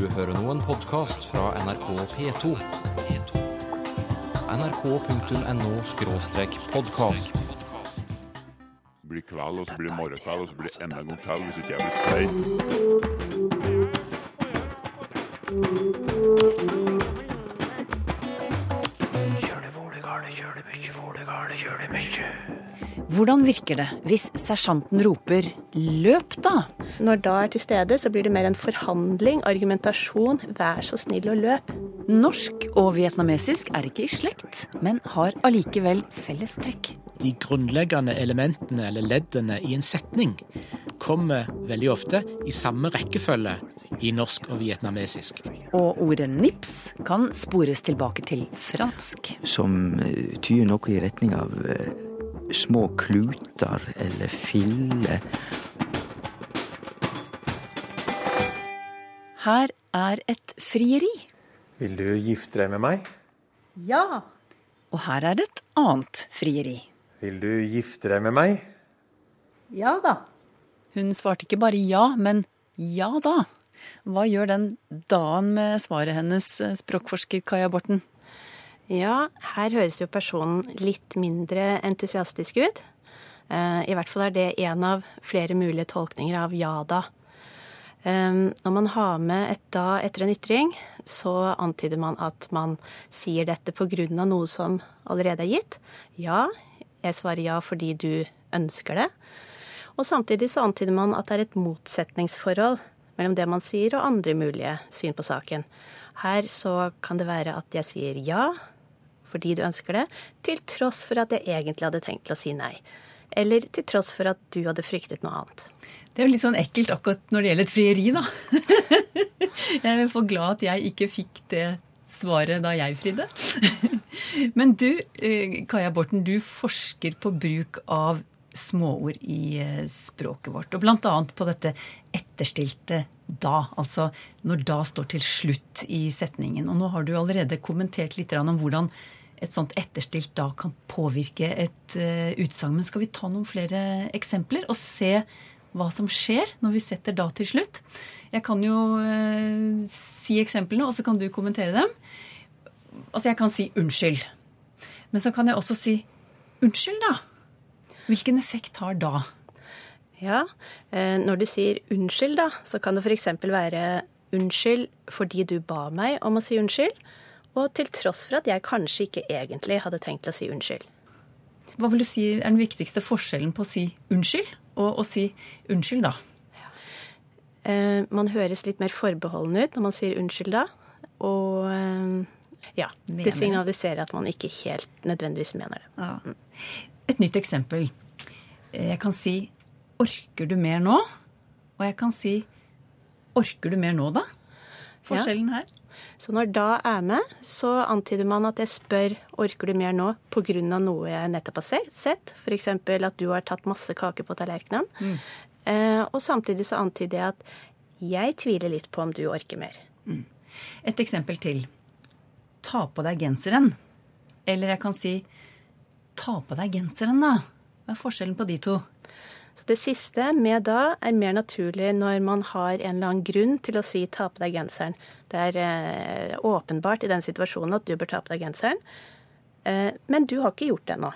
Du hører nå en podkast fra NRK P2. nrk.no-podkast. blir kveld, og så blir det morgenkveld, og så blir det enda en gang kveld hvis ikke jeg blir stein. Hvordan virker det hvis sersjanten roper 'løp, da'? Når da er til stede, så blir det mer en forhandling, argumentasjon. Vær så snill og løp. Norsk og vietnamesisk er ikke i slekt, men har allikevel felles trekk. De grunnleggende elementene eller leddene i en setning kommer veldig ofte i samme rekkefølge i norsk og vietnamesisk. Og ordet nips kan spores tilbake til fransk. som tyr noe i retning av eh, små kluter eller filler. Her er et frieri. Vil du gifte deg med meg? Ja. Og her er et annet frieri. Vil du gifte deg med meg? Ja da. Hun svarte ikke bare ja, men ja da. Hva gjør den da-en med svaret hennes, eh, språkforsker Kaja Borten? Ja, her høres jo personen litt mindre entusiastisk ut. Eh, I hvert fall er det en av flere mulige tolkninger av ja da. Eh, Når man har med et da etter en ytring, så antyder man at man sier dette av noe som allerede er gitt. Ja, jeg svarer ja fordi du ønsker det. Og samtidig så antyder man at det er et motsetningsforhold mellom det man sier og andre mulige syn på saken. Her så kan det være at jeg sier ja fordi du ønsker det, til tross for at jeg egentlig hadde tenkt til å si nei. Eller til tross for at du hadde fryktet noe annet. Det er jo litt sånn ekkelt akkurat når det gjelder et frieri, da. Jeg er for glad at jeg ikke fikk det svaret da jeg fridde. Men du, eh, Kaja Borten, du forsker på bruk av småord i eh, språket vårt. Og blant annet på dette etterstilte da. Altså når da står til slutt i setningen. Og nå har du allerede kommentert litt om hvordan et sånt etterstilt da kan påvirke et uh, utsagn. Men skal vi ta noen flere eksempler og se hva som skjer når vi setter da til slutt? Jeg kan jo uh, si eksemplene, og så kan du kommentere dem. Altså, jeg kan si unnskyld. Men så kan jeg også si unnskyld, da. Hvilken effekt har da? Ja, eh, når du sier unnskyld, da, så kan det f.eks. være unnskyld fordi du ba meg om å si unnskyld, og til tross for at jeg kanskje ikke egentlig hadde tenkt å si unnskyld. Hva vil du si er den viktigste forskjellen på å si unnskyld og å si unnskyld, da? Eh, Man høres litt mer forbeholden ut når man sier unnskyld da, og eh, ja, det signaliserer at man ikke helt nødvendigvis mener det. Ja. Et nytt eksempel. Eh, Jeg kan si 'orker du mer nå?' Og jeg kan si 'orker du mer nå, da?' Forskjellen her? Så når da er med, så antyder man at jeg spør orker du mer nå pga. noe jeg nettopp har se- sett. F.eks. at du har tatt masse kake på tallerkenen. Eh, og samtidig så antyder jeg at jeg tviler litt på om du orker mer. Et eksempel til. Ta på deg genseren. Eller jeg kan si ta på deg genseren, da. Hva er forskjellen på de to? Så det siste med da er mer naturlig når man har en eller annen grunn til å si ta på deg genseren. Det er eh, åpenbart i den situasjonen at du bør ta på deg genseren. Eh, men du har ikke gjort det ennå.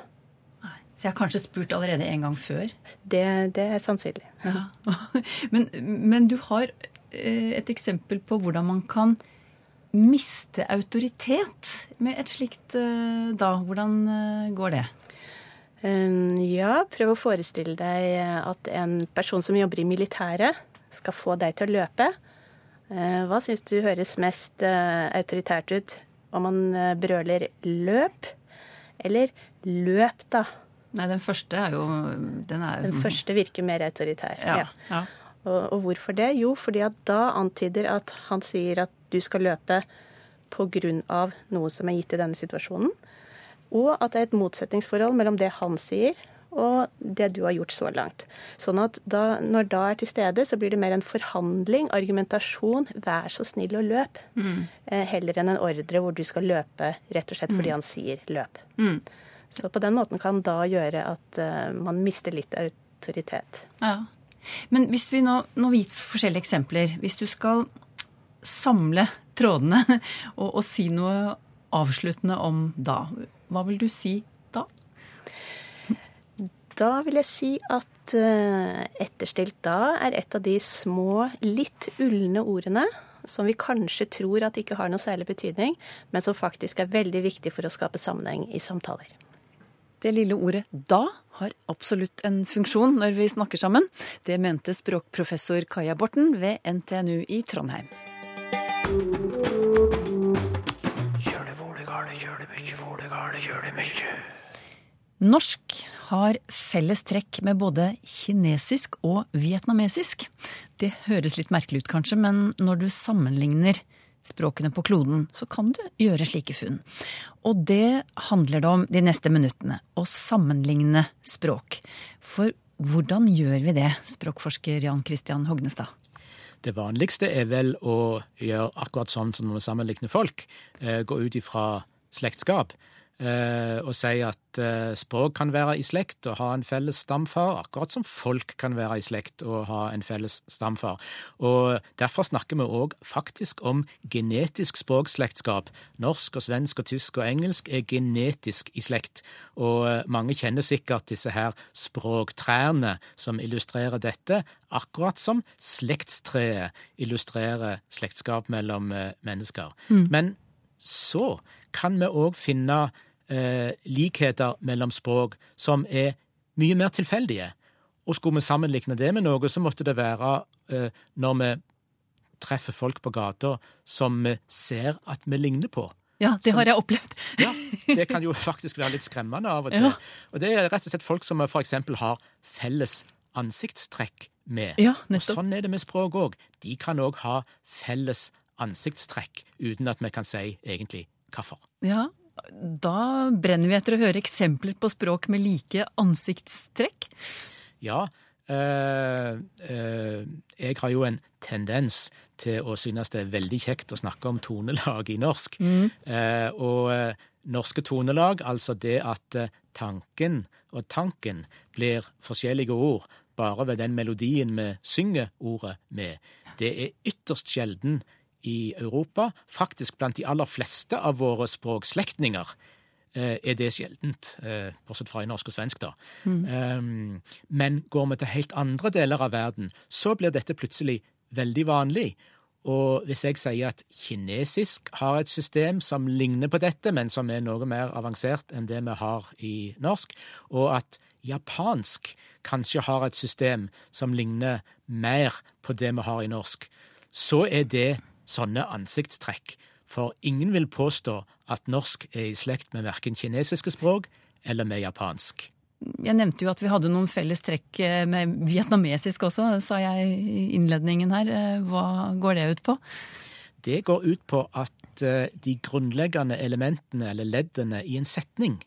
Så jeg har kanskje spurt allerede en gang før. Det, det er sannsynlig. Ja. Men, men du har eh, et eksempel på hvordan man kan miste autoritet med et slikt da. Hvordan går det? Um, ja, prøv å forestille deg at en person som jobber i militæret, skal få deg til å løpe. Eh, hva syns du høres mest eh, autoritært ut? Om man eh, brøler 'løp' eller 'løp', da? Nei, den første er jo Den er jo Den som... første virker mer autoritær. Ja. ja. Og, og hvorfor det? Jo, fordi at da antyder at han sier at du skal løpe av noe som er gitt i denne situasjonen. Og at det er et motsetningsforhold mellom det han sier og det du har gjort så langt. Sånn at da, når da er til stede, så blir det mer en forhandling, argumentasjon, vær så snill og løp. mm. heller enn en ordre hvor du skal løpe rett og slett fordi han sier løp. Så på den måten kan da gjøre at uh, man mister litt autoritet. Ja. Men hvis vi nå, nå gir forskjellige eksempler. Hvis du skal samle trådene og, og si noe avsluttende om da. Hva vil du si da? Da vil jeg si at eh, etterstilt da er et av de små, litt ulne ordene som vi kanskje tror at ikke har noe særlig betydning, men som faktisk er veldig viktig for å skape sammenheng i samtaler. Det lille ordet 'da' har absolutt en funksjon når vi snakker sammen. Det mente språkprofessor Kaja Borten ved NTNU i Trondheim. Norsk har felles trekk med både kinesisk og vietnamesisk. Det høres litt merkelig ut kanskje, men når du sammenligner språkene på kloden, så kan du gjøre slike funn. Og det handler det om de neste minuttene. Å sammenligne språk. For hvordan gjør vi det, språkforsker Jan Christian Hognestad? Det vanligste er vel å gjøre akkurat sånn som når vi sammenligner folk. Eh, gå ut ifra slektskap. Eh, og sier at eh, språk kan være i slekt og ha en felles stamfar, akkurat som folk kan være i slekt og ha en felles stamfar. Og Derfor snakker vi òg faktisk om genetisk språkslektskap. Norsk og svensk og tysk og engelsk er genetisk i slekt. Og eh, mange kjenner sikkert disse her språktrærne som illustrerer dette, akkurat som slektstreet illustrerer slektskap mellom mennesker. Men så kan vi òg finne eh, likheter mellom språk som er mye mer tilfeldige. Og skulle vi sammenligne det med noe, så måtte det være eh, når vi treffer folk på gata som vi ser at vi ligner på. Ja, det Som- har jeg opplevd. Ja, Det kan jo faktisk være litt skremmende av og til. Ja. Og det er rett og slett folk som f.eks. har felles ansiktstrekk med. Ja, og sånn er det med språk òg. De kan òg ha felles ansiktstrekk, uten at vi kan si egentlig hvorfor. Ja, da brenner vi etter å høre eksempler på språk med like ansiktstrekk. Ja, eh, eh, jeg har jo en tendens til å synes det er veldig kjekt å snakke om tonelag i norsk. Eh, og eh, norske tonelag, altså det at tanken og tanken blir forskjellige ord bare ved den melodien vi synger ordet med, det er ytterst sjelden i Europa. Faktisk blant de aller fleste av våre språkslektninger eh, er det sjeldent, eh, bortsett fra i norsk og svensk, da. Mm. men går vi til helt andre deler av verden, så blir dette plutselig veldig vanlig. Og hvis jeg sier at kinesisk har et system som ligner på dette, men som er noe mer avansert enn det vi har i norsk, og at japansk kanskje har et system som ligner mer på det vi har i norsk, så er det sånne ansiktstrekk. For ingen vil påstå at norsk er i slekt med verken kinesiske språk eller med japansk. Jeg nevnte jo at vi hadde noen felles trekk eh, med vietnamesisk også, sa jeg i innledningen her. Eh, Hva går det ut på? Det går ut på at eh, de grunnleggende elementene eller leddene i en setning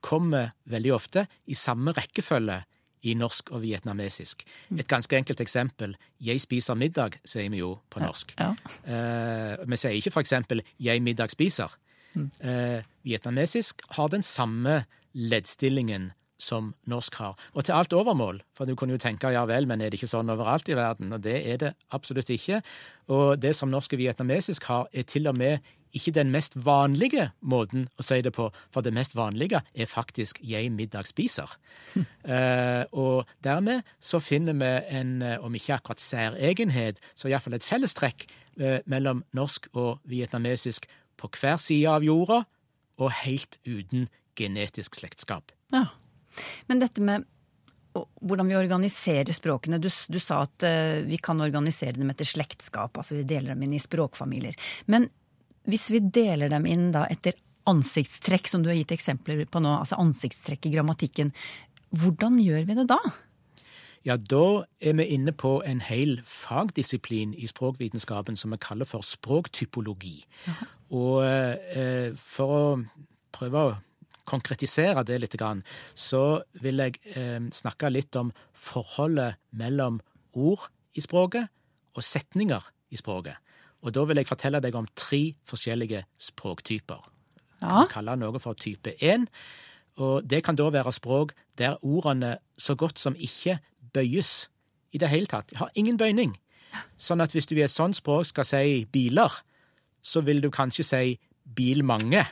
kommer veldig ofte i samme rekkefølge i norsk og vietnamesisk. Et ganske enkelt eksempel. 'Jeg spiser middag', sier vi jo på norsk. Ja. Eh, vi sier ikke for eksempel 'jeg middag spiser'. Eh, vietnamesisk har den samme leddstillingen som norsk har. Og til alt overmål, for du kunne jo tenke ja vel, men er det ikke sånn overalt i verden? Og det er det absolutt ikke. Og det som norsk og vietnamesisk har, er til og med ikke den mest vanlige måten å si det på, for det mest vanlige er faktisk 'jeg middag spiser'. Uh, og dermed så finner vi en, eh, om ikke akkurat særegenhet, så iallfall et fellestrekk uh, mellom norsk og vietnamesisk på hver side av jorda, og helt uten genetisk slektskap. Ja. Men dette med hvordan vi organiserer språkene. Du, du sa at uh, vi kan organisere dem etter slektskap, altså vi deler dem inn i språkfamilier. Men hvis vi deler dem inn da etter ansiktstrekk, som du har gitt eksempler på nå, altså ansiktstrekk i grammatikken, hvordan gjør vi det da? Ja, da er vi inne på en hel fagdisiplin i språkvitenskapen som vi kaller for språktypologi. Og uh, for å prøve å konkretisere det litt, så vil jeg eh, snakke litt om forholdet mellom ord i språket og setninger i språket. Og da vil jeg fortelle deg om tre forskjellige språktyper. Ja. Vi kaller noe for type 1. Og det kan da være språk der ordene så godt som ikke bøyes i det hele tatt. Har ingen bøyning. Sånn at hvis du i et sånt språk skal si biler, så vil du kanskje si bil mange,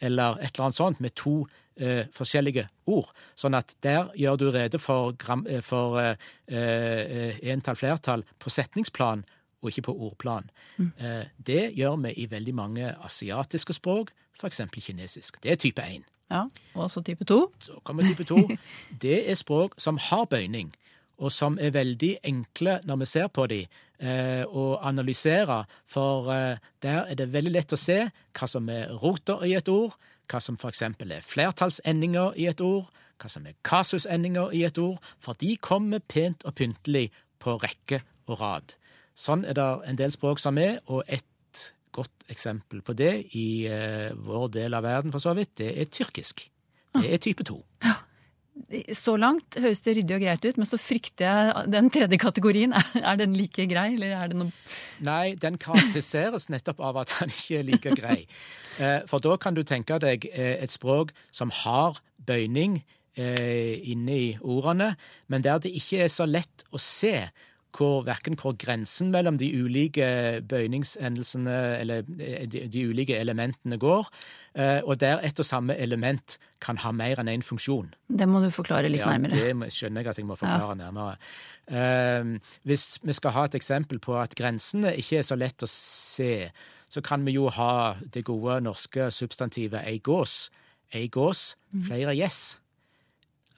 eller et eller annet sånt, med to eh, forskjellige ord. Sånn at der gjør du rede for, gram, eh, for eh, eh, entall flertall på setningsplan, og ikke på ordplan. Eh, det gjør vi i veldig mange asiatiske språk, f.eks. kinesisk. Det er type 1. Ja, Og så type to. Så kommer type 2. Det er språk som har bøyning, og som er veldig enkle når vi ser på dem, og analyserer, analysere. For eh, der er det veldig lett å se hva som er roter i et ord, hva som f.eks. er flertallsendinger i et ord, hva som er kasusendinger i et ord, for de kommer pent og pyntelig på rekke og rad. Sånn er det en del språk som er, og et godt eksempel på det i eh, vår del av verden, for så vidt, det er tyrkisk. Det er type 2. Så langt høres det ryddig og greit ut, men så frykter jeg den tredje kategorien. Er den like grei, eller er det noe Nei, den karakteriseres nettopp av at han ikke er like grei. Eh, For da kan du tenke deg eh, et språk som har bøyning eh, inne i ordene, men der det ikke er så lett å se hvor, hverken hvor grensen mellom de ulike bøyningsendelsene eller eh, de, de ulike elementene går, eh, og der ett og samme element kan ha mer enn én funksjon. Det må du forklare litt Ja, nærmere. det skjønner jeg at jeg må forklare nærmere. Uh, hvis vi skal ha et eksempel på at grensene ikke er så lett å se, så kan vi jo ha det gode norske substantivet ei gås. Ei gås, flere gjess.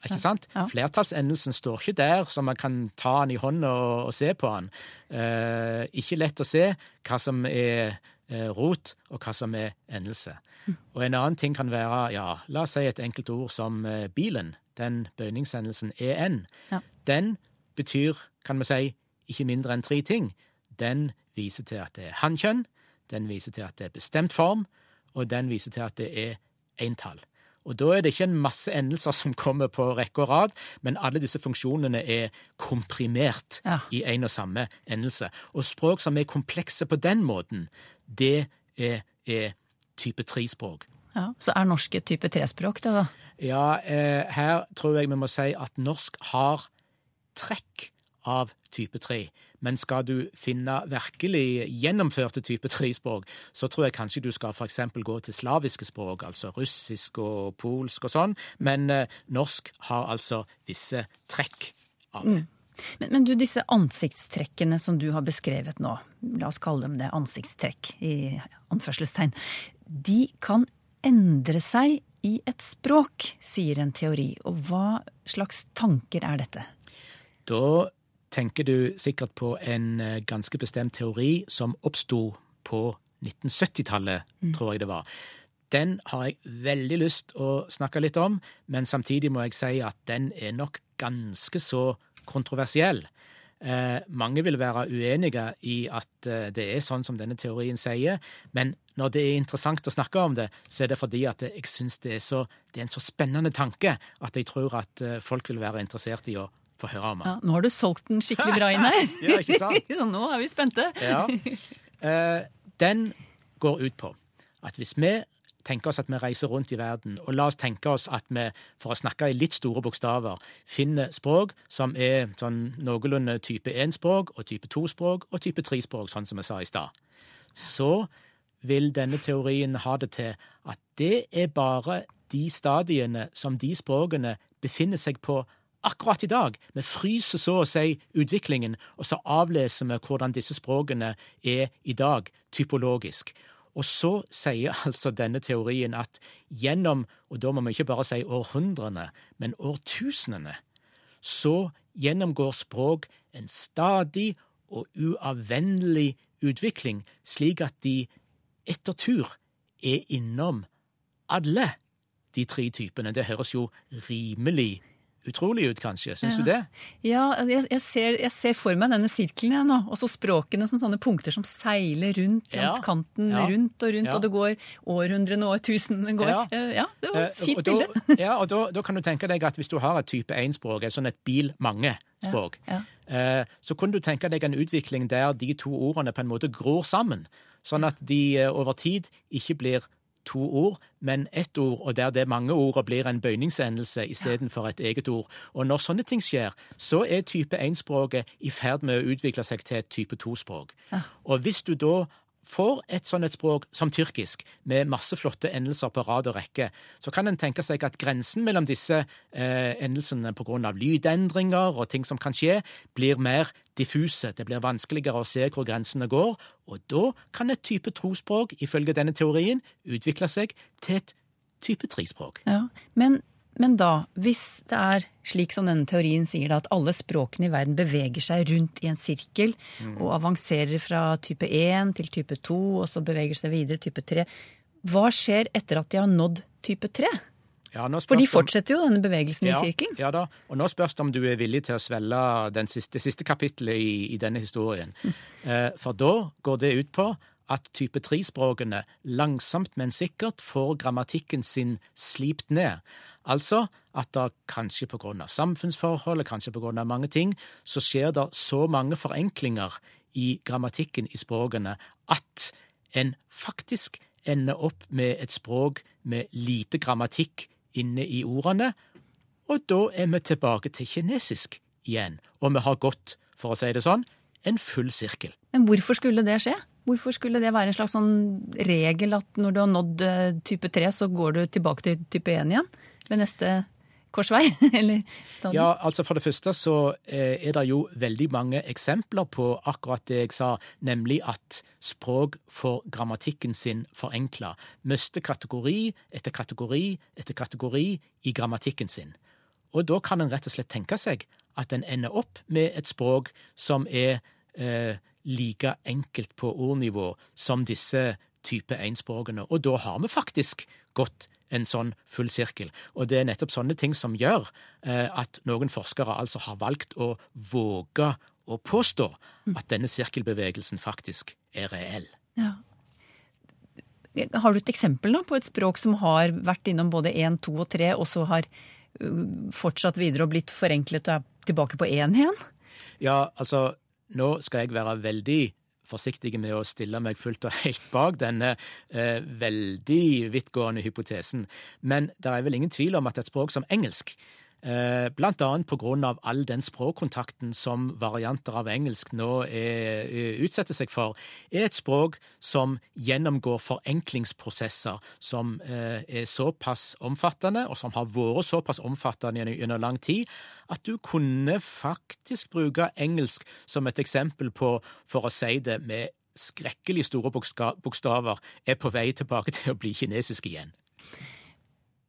Ikke sant? Ja. Flertallsendelsen står ikke der, så man kan ta den i hånda og, og se på den. Eh, ikke lett å se hva som er eh, rot, og hva som er endelse. Mm. Og en annen ting kan være, ja, la oss si et enkelt ord som eh, bilen. Den bøyningsendelsen en. Ja. Den betyr, kan vi si, ikke mindre enn tre ting. Den viser til at det er hannkjønn, den viser til at det er bestemt form, og den viser til at det er entall. Og da er det ikke en masse endelser som kommer på rekke og rad, men alle disse funksjonene er komprimert Ja. i en og samme endelse. Og språk som er komplekse på den måten, det er, er type tre-språk. Ja. Så er norsk et type trespråk, det da? Ja, eh, her tror jeg vi må si at norsk har trekk av type 3. Men skal du finne virkelig gjennomførte type 3-språk, så tror jeg kanskje du skal f.eks. gå til slaviske språk, altså russisk og polsk og sånn. Men eh, norsk har altså visse trekk av det. Men, men du, disse ansiktstrekkene som du har beskrevet nå, la oss kalle dem det ansiktstrekk i anførselstegn, de kan endre seg i et språk, sier en teori. Og hva slags tanker er dette? Da tenker du sikkert på en eh, ganske bestemt teori som oppsto på 1970-tallet, tror jeg det var. Den har jeg veldig lyst å snakke litt om, men samtidig må jeg si at den er nok ganske så kontroversiell. Eh, mange vil være uenige i at eh, det er sånn som denne teorien sier, men når det er interessant å snakke om det, så er det fordi at jeg syns det, det er en så spennende tanke at jeg tror at eh, folk vil være interessert i å få høre om den. Ja, nå har du solgt den skikkelig bra inn her. Ja, ikke sant? Nå er vi spente. Ja. Eh, den går ut på at hvis vi tenker oss at vi reiser rundt i verden, og la oss tenke oss at vi, for å snakke i litt store bokstaver, finner språk som er sånn noenlunde type 1-språk, og type 2-språk, og type 3-språk, sånn som jeg sa i stad, så vil denne teorien ha det til at det er bare de stadiene som de språkene befinner seg på akkurat i dag. Vi fryser så å si utviklingen, og så avleser vi hvordan disse språkene er i dag, typologisk. Og så sier altså denne teorien at gjennom, og da må vi ikke bare si århundrene, men årtusenene, så gjennomgår språk en stadig og uavvendelig utvikling, slik at de etter tur er innom alle de tre typene. Det høres jo rimelig utrolig ut, kanskje. Syns Ja. du det? Ja, jeg, jeg, ser, jeg ser for meg denne sirkelen jeg nå, og så språkene som sånne punkter som seiler rundt langs Ja, kanten, ja, rundt og rundt, og det går århundrene og årtusenene går. Ja. Eh, ja det var Eh, et fint bilde. ja, og da, da kan du tenke deg at hvis du har et type 1-språk, et sånn et bil-mange-språk, eh, så kunne du tenke deg en utvikling der de to ordene på en måte gror sammen, sånn at de over tid ikke blir to ord, men ett ord, og der det mange ordet blir en bøyningsendelse istedenfor et eget ord. Og når sånne ting skjer, så er type 1-språket i ferd med å utvikle seg til et type 2-språk. Og hvis du da får et sånt et språk som tyrkisk, med masse flotte endelser på rad og rekke, så kan en tenke seg at grensen mellom disse eh, endelsene pga. lydendringer og ting som kan skje, blir mer diffuse. Det blir vanskeligere å se hvor grensene går, og da kan et type trospråk, ifølge denne teorien, utvikle seg til et type trispråk. Ja, men, men da, hvis det er slik som denne teorien sier, da, at alle språkene i verden beveger seg rundt i en sirkel og avanserer fra type 1 til type 2, og så beveger seg videre type 3, hva skjer etter at de har nådd type 3? Ja, For de fortsetter jo denne bevegelsen ja, i sirkelen. Ja da, og nå spørs det om du er villig til å svelge det siste, siste kapittelet i, i denne historien. Eh, for da går det ut på at type 3-språkene langsomt, men sikkert får grammatikken sin slipt ned. Altså at det kanskje på grunn av samfunnsforhold, kanskje av mange ting, så skjer det så mange forenklinger i grammatikken i språkene at en faktisk ender opp med et språk med lite grammatikk inne i ordene, og da er vi tilbake til kinesisk igjen. Og vi har gått, for å si det sånn, en full sirkel. Men hvorfor skulle det skje? Hvorfor skulle det være en slags sånn regel at når du har nådd eh, type 3, så går du tilbake til type 1 igjen? Ved neste korsvei? Ja, altså For det første så eh, er det jo veldig mange eksempler på akkurat det jeg sa, nemlig at språk får grammatikken sin forenkla. Mister kategori etter kategori etter kategori i grammatikken sin. Og da kan en rett og slett tenke seg at en ender opp med et språk som er eh, like enkelt på ordnivå som disse type 1-språkene. Og da har vi faktisk gått en sånn full sirkel. Og det er nettopp sånne ting som gjør eh, at noen forskere altså har valgt å våge å påstå at denne sirkelbevegelsen faktisk er reell. Ja. Har du et eksempel da, på et språk som har vært innom både 1, 2 og 3, og så har uh, fortsatt videre og blitt forenklet og er tilbake på 1 igjen? Ja, altså, nå skal jeg være veldig forsiktig med å stille meg fullt og helt bak denne eh, veldig vidtgående hypotesen, men det er vel ingen tvil om at et språk som engelsk Blant annet av all den språkkontakten som varianter av engelsk nå er, eh, utsetter seg for, er et språk som gjennomgår forenklingsprosesser som eh, er såpass omfattende, og som har vært såpass omfattende gjennom lang tid, at du kunne faktisk bruke engelsk som et eksempel på, for å si det med skrekkelig store bokstaver, er på vei tilbake til å bli kinesisk igjen.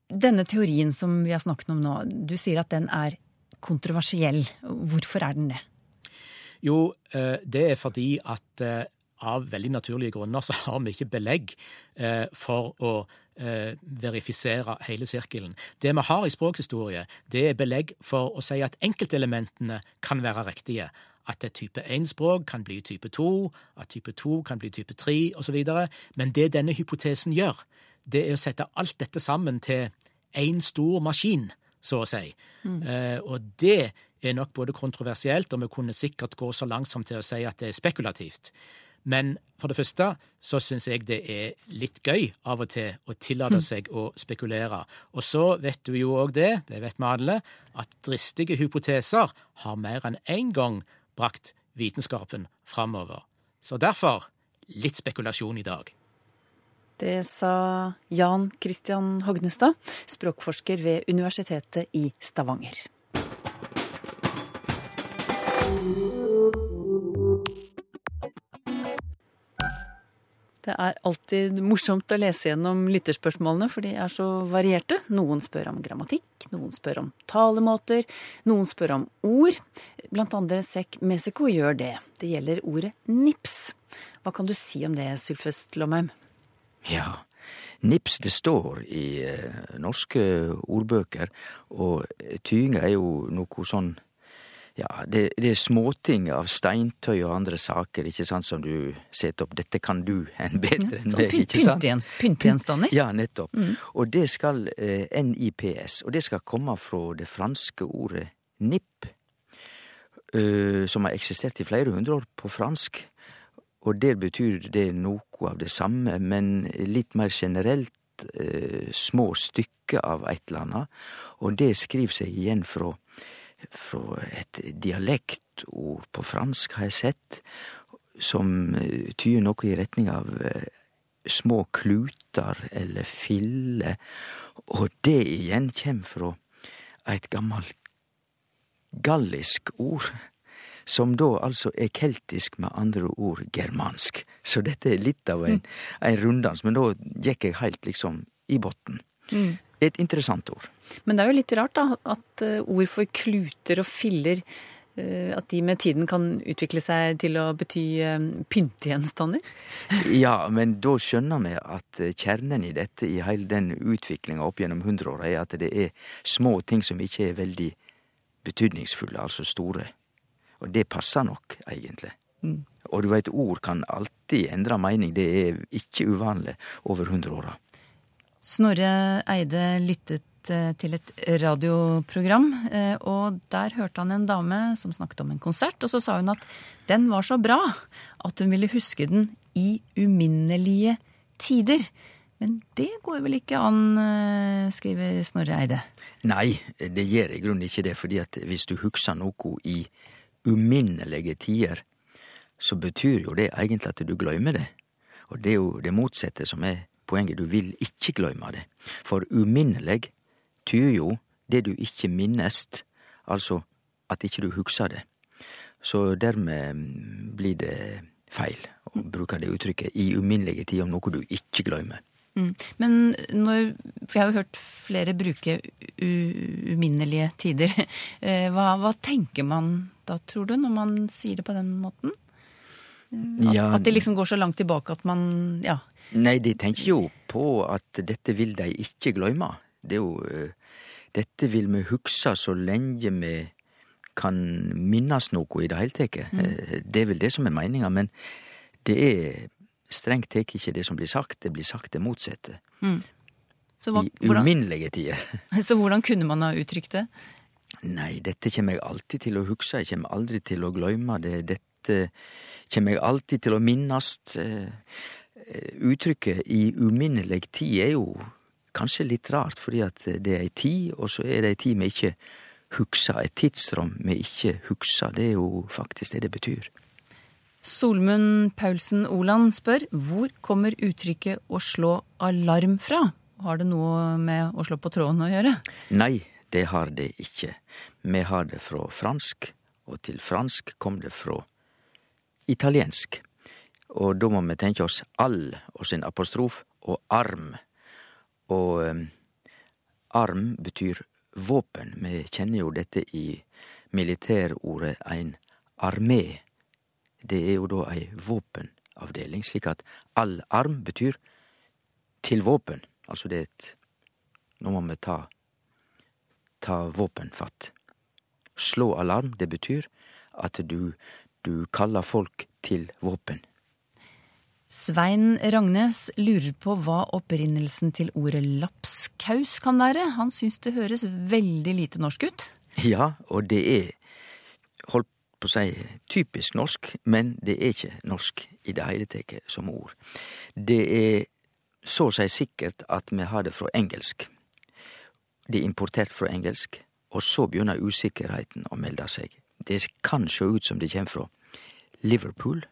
Denne teorien som vi har snakket om nå, du sier at den er kontroversiell. Hvorfor er den det? Jo, eh, det er fordi at eh, av veldig naturlige grunner så har vi ikke belegg eh, for å verifisere hele sirkelen. Det vi har i språkhistorie, det er belegg for å si at enkeltelementene kan være riktige. At et type 1-språk kan bli type 2, at type 2 kan bli type 3 osv. Men det denne hypotesen gjør, det er å sette alt dette sammen til én stor maskin, så å si. Eh, og det er nok både kontroversielt, og vi kunne sikkert gå så langsomt til å si at det er spekulativt. Men for det første så syns jeg det er litt gøy av og til å tillate seg å spekulere. Og så vet du jo òg det, det vet vi alle, at dristige hypoteser har mer enn én gang brakt vitenskapen framover. Så derfor litt spekulasjon i dag. Det sa Jan Christian Hognestad, språkforsker ved Universitetet i Stavanger. Det er alltid morsomt å lese gjennom lytterspørsmålene, for de er så varierte. Noen spør om grammatikk, noen spør om talemåter, noen spør om ord. Blant andre Sekk mesiko gjør det. Det gjelder ordet nips. Hva kan du si om det, Sylfest Lomheim? Ja, nips det står i eh, norske ordbøker, og tyinga er jo noe sånn ja, det, det er småting av steintøy og andre saker, ikke sant, som du setter opp. Dette kan du en bedre enn meg, ikke sant? pyntegjenst- Pyntegjenstander? Ja, nettopp. Og det skal eh, NIPS, og det skal komme fra det franske ordet nipp, uh, som har eksistert i flere hundre år på fransk. Og der betyr det noe av det samme, men litt mer generelt eh, små stykker av et eller annet, og det skriver seg igjen fra, fra et dialektord på fransk, har jeg sett, som eh, tyder noe i retning av eh, små kluter eller filler, og det igjen kjem fra et gammelt gallisk ord som da altså er keltisk, med andre ord germansk. Så dette er litt av en, en runddans, men da gikk jeg helt liksom i botn. Et interessant ord. Men det er jo litt rart da, at eh, ord for kluter og filler eh, at de med tiden kan utvikle seg til å bety eh, pyntegjenstander? Ja, men da skjønner vi at kjernen i dette, i hele den utviklinga opp gjennom hundreåra, er at det er små ting som ikke er veldig betydningsfulle, altså store. Og det passer nok, egentlig. Og du veit, ord kan alltid endre mening, det er ikke uvanlig over hundreåra. Snorre Eide lyttet eh, til et radioprogram, eh, og der hørte han en dame som snakket om en konsert, og så sa hun at den var så bra at hun ville huske den i uminnelige tider. Men det går vel ikke an, eh, skriver Snorre Eide. Nei, det gjør i grunnen ikke det, fordi at hvis du husker noe i uminnelige tider, så betyr jo det egentlig at du gløymer det. Og det er jo det motsatte som er poenget. Du vil ikke gløyme det. For uminnelig tyder jo det du ikke minnest, altså at ikke du husker det. Så dermed mm, blir det feil å bruke det uttrykket i uminnelige tider om noe du ikke gløymer. Mm. Men når For jeg har jo hørt flere bruke uminnelige tider. Eh, Hva, hva tenker man da, tror du, når man sier det på den måten? At, Ja, at det liksom går så langt tilbake at man Ja. Nei, de tenker jo på at dette vil de ikke glemme. Det er jo eh, Dette vil vi huske så lenge vi kan minnes noe i det hele tatt. Mm. Det er vel det som er meninga, men det er strengt tatt ikke det som blir sagt. Det blir sagt det motsette. Så, hva, I uminnelige tider. så hvordan kunne man ha uttrykt det? Nei, dette kommer jeg alltid til å huske, Jeg kommer aldri til å gløyme det. Dette kommer jeg alltid til å minnast. Eh, eh, Uttrykket 'i uminnelig tid' er jo kanskje litt rart, fordi at det er ei tid, og så er det ei tid vi ikke husker. Et tidsrom vi ikke husker. Det er jo faktisk det det betyr. Solmund Paulsen Oland spør hvor kommer uttrykket 'å slå alarm' fra? Har det noe med å slå på tråden å gjøre? Nei, det har det ikke. Vi har det fra fransk, og til fransk kom det fra italiensk. Og da må vi tenke oss all og sin apostrof og arm. Og um, arm betyr våpen. Vi kjenner jo dette i militærordet ein armé. Det er jo da ei våpenavdeling, slik at all arm betyr til våpen. Altså det er et Nå må vi ta ta våpenfatt. Slå alarm, det betyr at du, du kaller folk til våpen. Svein Ragnes lurer på hva opprinnelsen til ordet lapskaus kan være. Han syns det høres veldig lite norsk ut. Ja, og det er, holdt på å si, typisk norsk, men det er ikke norsk i det hele tatt som ord. Det er så å si sikkert at vi har det fra engelsk. Det er importert fra engelsk, og så begynner usikkerheten å melde seg. Det kan sjå ut som det kjem fra Liverpool,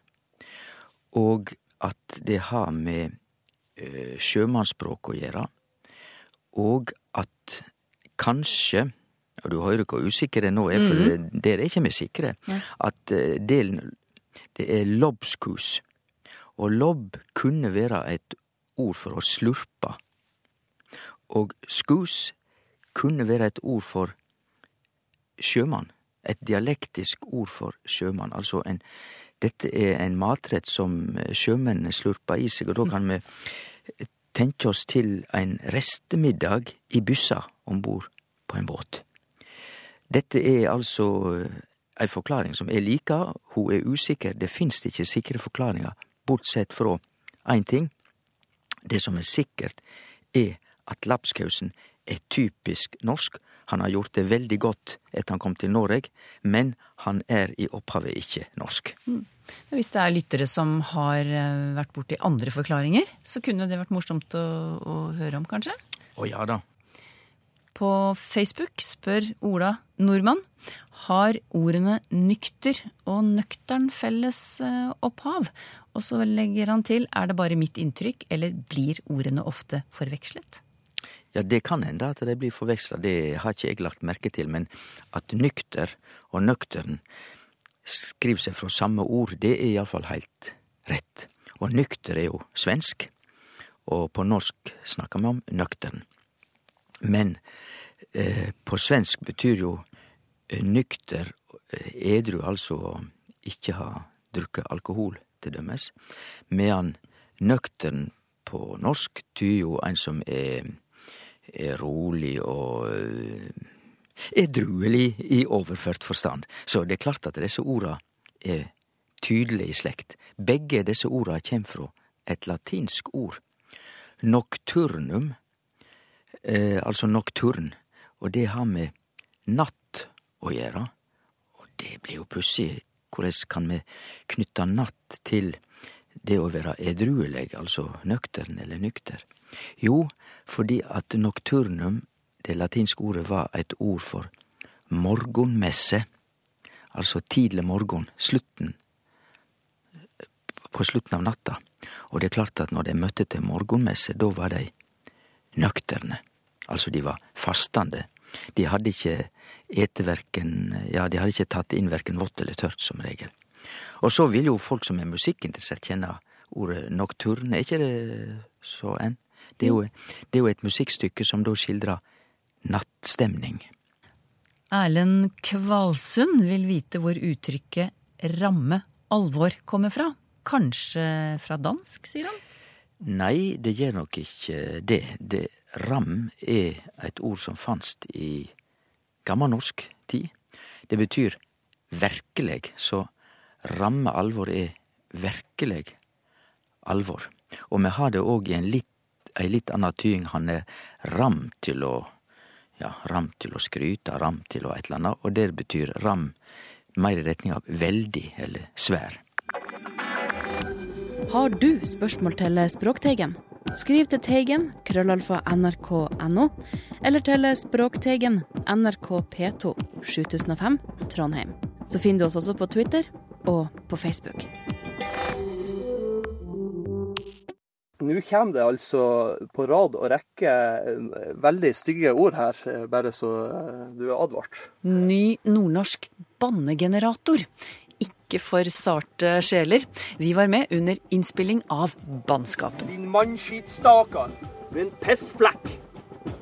og at det har med eh, sjømannsspråk å gjøre, og at kanskje og du hører hvor usikker det nå er, for det der er ikke vi sikre. At eh, delen Det er lobskus. Og lobb kunne være et ord for å slurpe. Og skus kunne være et ord for sjømann. Et dialektisk ord for sjømann. Altså en Dette er en matrett som sjømennene slurper i seg, og da kan vi tenke oss til en restemiddag i byssa om bord på en båt. Dette er altså ei forklaring som er like, hun er usikker, det finst ikke sikre forklaringar, bortsett fra én ting. Det som er sikkert, er at lapskausen er typisk norsk. Han har gjort det veldig godt etter han kom til Noreg, men han er i opphavet ikke norsk. Hvis det er lyttere som har eh, vært borti andre forklaringer, så kunne det vært morsomt å, å høre om, kanskje? Å ja da. På Facebook spør Ola Nordmann har ordene nykter og nøktern felles eh, opphav. Og så legger han til er det bare mitt inntrykk, eller blir ordene ofte forvekslet? Ja, det kan hende at det blir forveksla, det har ikke jeg lagt merke til. Men at nykter og nøktern skriver seg fra samme ord, det er iallfall helt rett. Og nykter er jo svensk, og på norsk snakker vi om nøktern. Men eh, på svensk betyr jo eh, nykter eh, edru, altså å ikke ha drukket alkohol, til dømes. Medan nøktern på norsk tyder jo en som er, er rolig og eh, edruelig i overført forstand. Så det er klart at disse orda er tydelige i slekt. Begge disse orda kjem fra et latinsk ord. Nocturnum, eh, altså nocturn, og det har med natt å gjøre. Og det blir jo pussig. Korleis kan vi knytte natt til det å være edruelig, altså nøktern eller nykter? Jo, fordi at nocturnum, det latinske ordet, var et ord for morgenmesse. Altså tidleg morgen, slutten på slutten av natta. Og det er klart at når de møtte til morgenmesse, da var de nøkterne. Altså, de var fastende. De hadde ikke ete verken Ja, de hadde ikke tatt inn verken vått eller tørt, som regel. Og så vil jo folk som er musikkinteressert, kjenne ordet nocturne, er ikke det så enn? Det er, jo, det er jo et musikkstykke som da skildrer nattstemning. Erlend Kvalsund vil vite hvor uttrykket ramme alvor kommer fra. Kanskje fra dansk, sier han? Nei, det gjør nok ikke det. det. Ram er et ord som fanst i gammalnorsk tid. Det betyr verkeleg, så ramme alvor er verkeleg alvor. Og vi har det òg i litt, ei litt anna tyding. Han er ram til å ja, ram til å skryte, ram til å et eller annet, og det betyr ram mer i retning av veldig eller svær. Har du spørsmål til Språkteigen? Skriv til Teigen, krøllalfa nrk.no, eller til Språkteigen, NRK P2, 7005, Trondheim. Så finner du oss også på Twitter og på Facebook. Nå kommer det altså på rad og rekke eh, veldig stygge ord her, eh, bare så eh, du er advart. Ny nordnorsk bannegenerator. Ikke for sarte sjeler. Vi var med under innspilling av Bannskapen. Din mannskitstaker. Du er en pissflekk.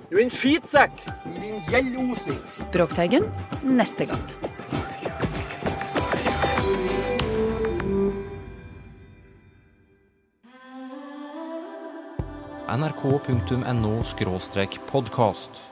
Du er en skitsekk. Din gjellosing. Språkteigen neste gang. nrk.no podkast.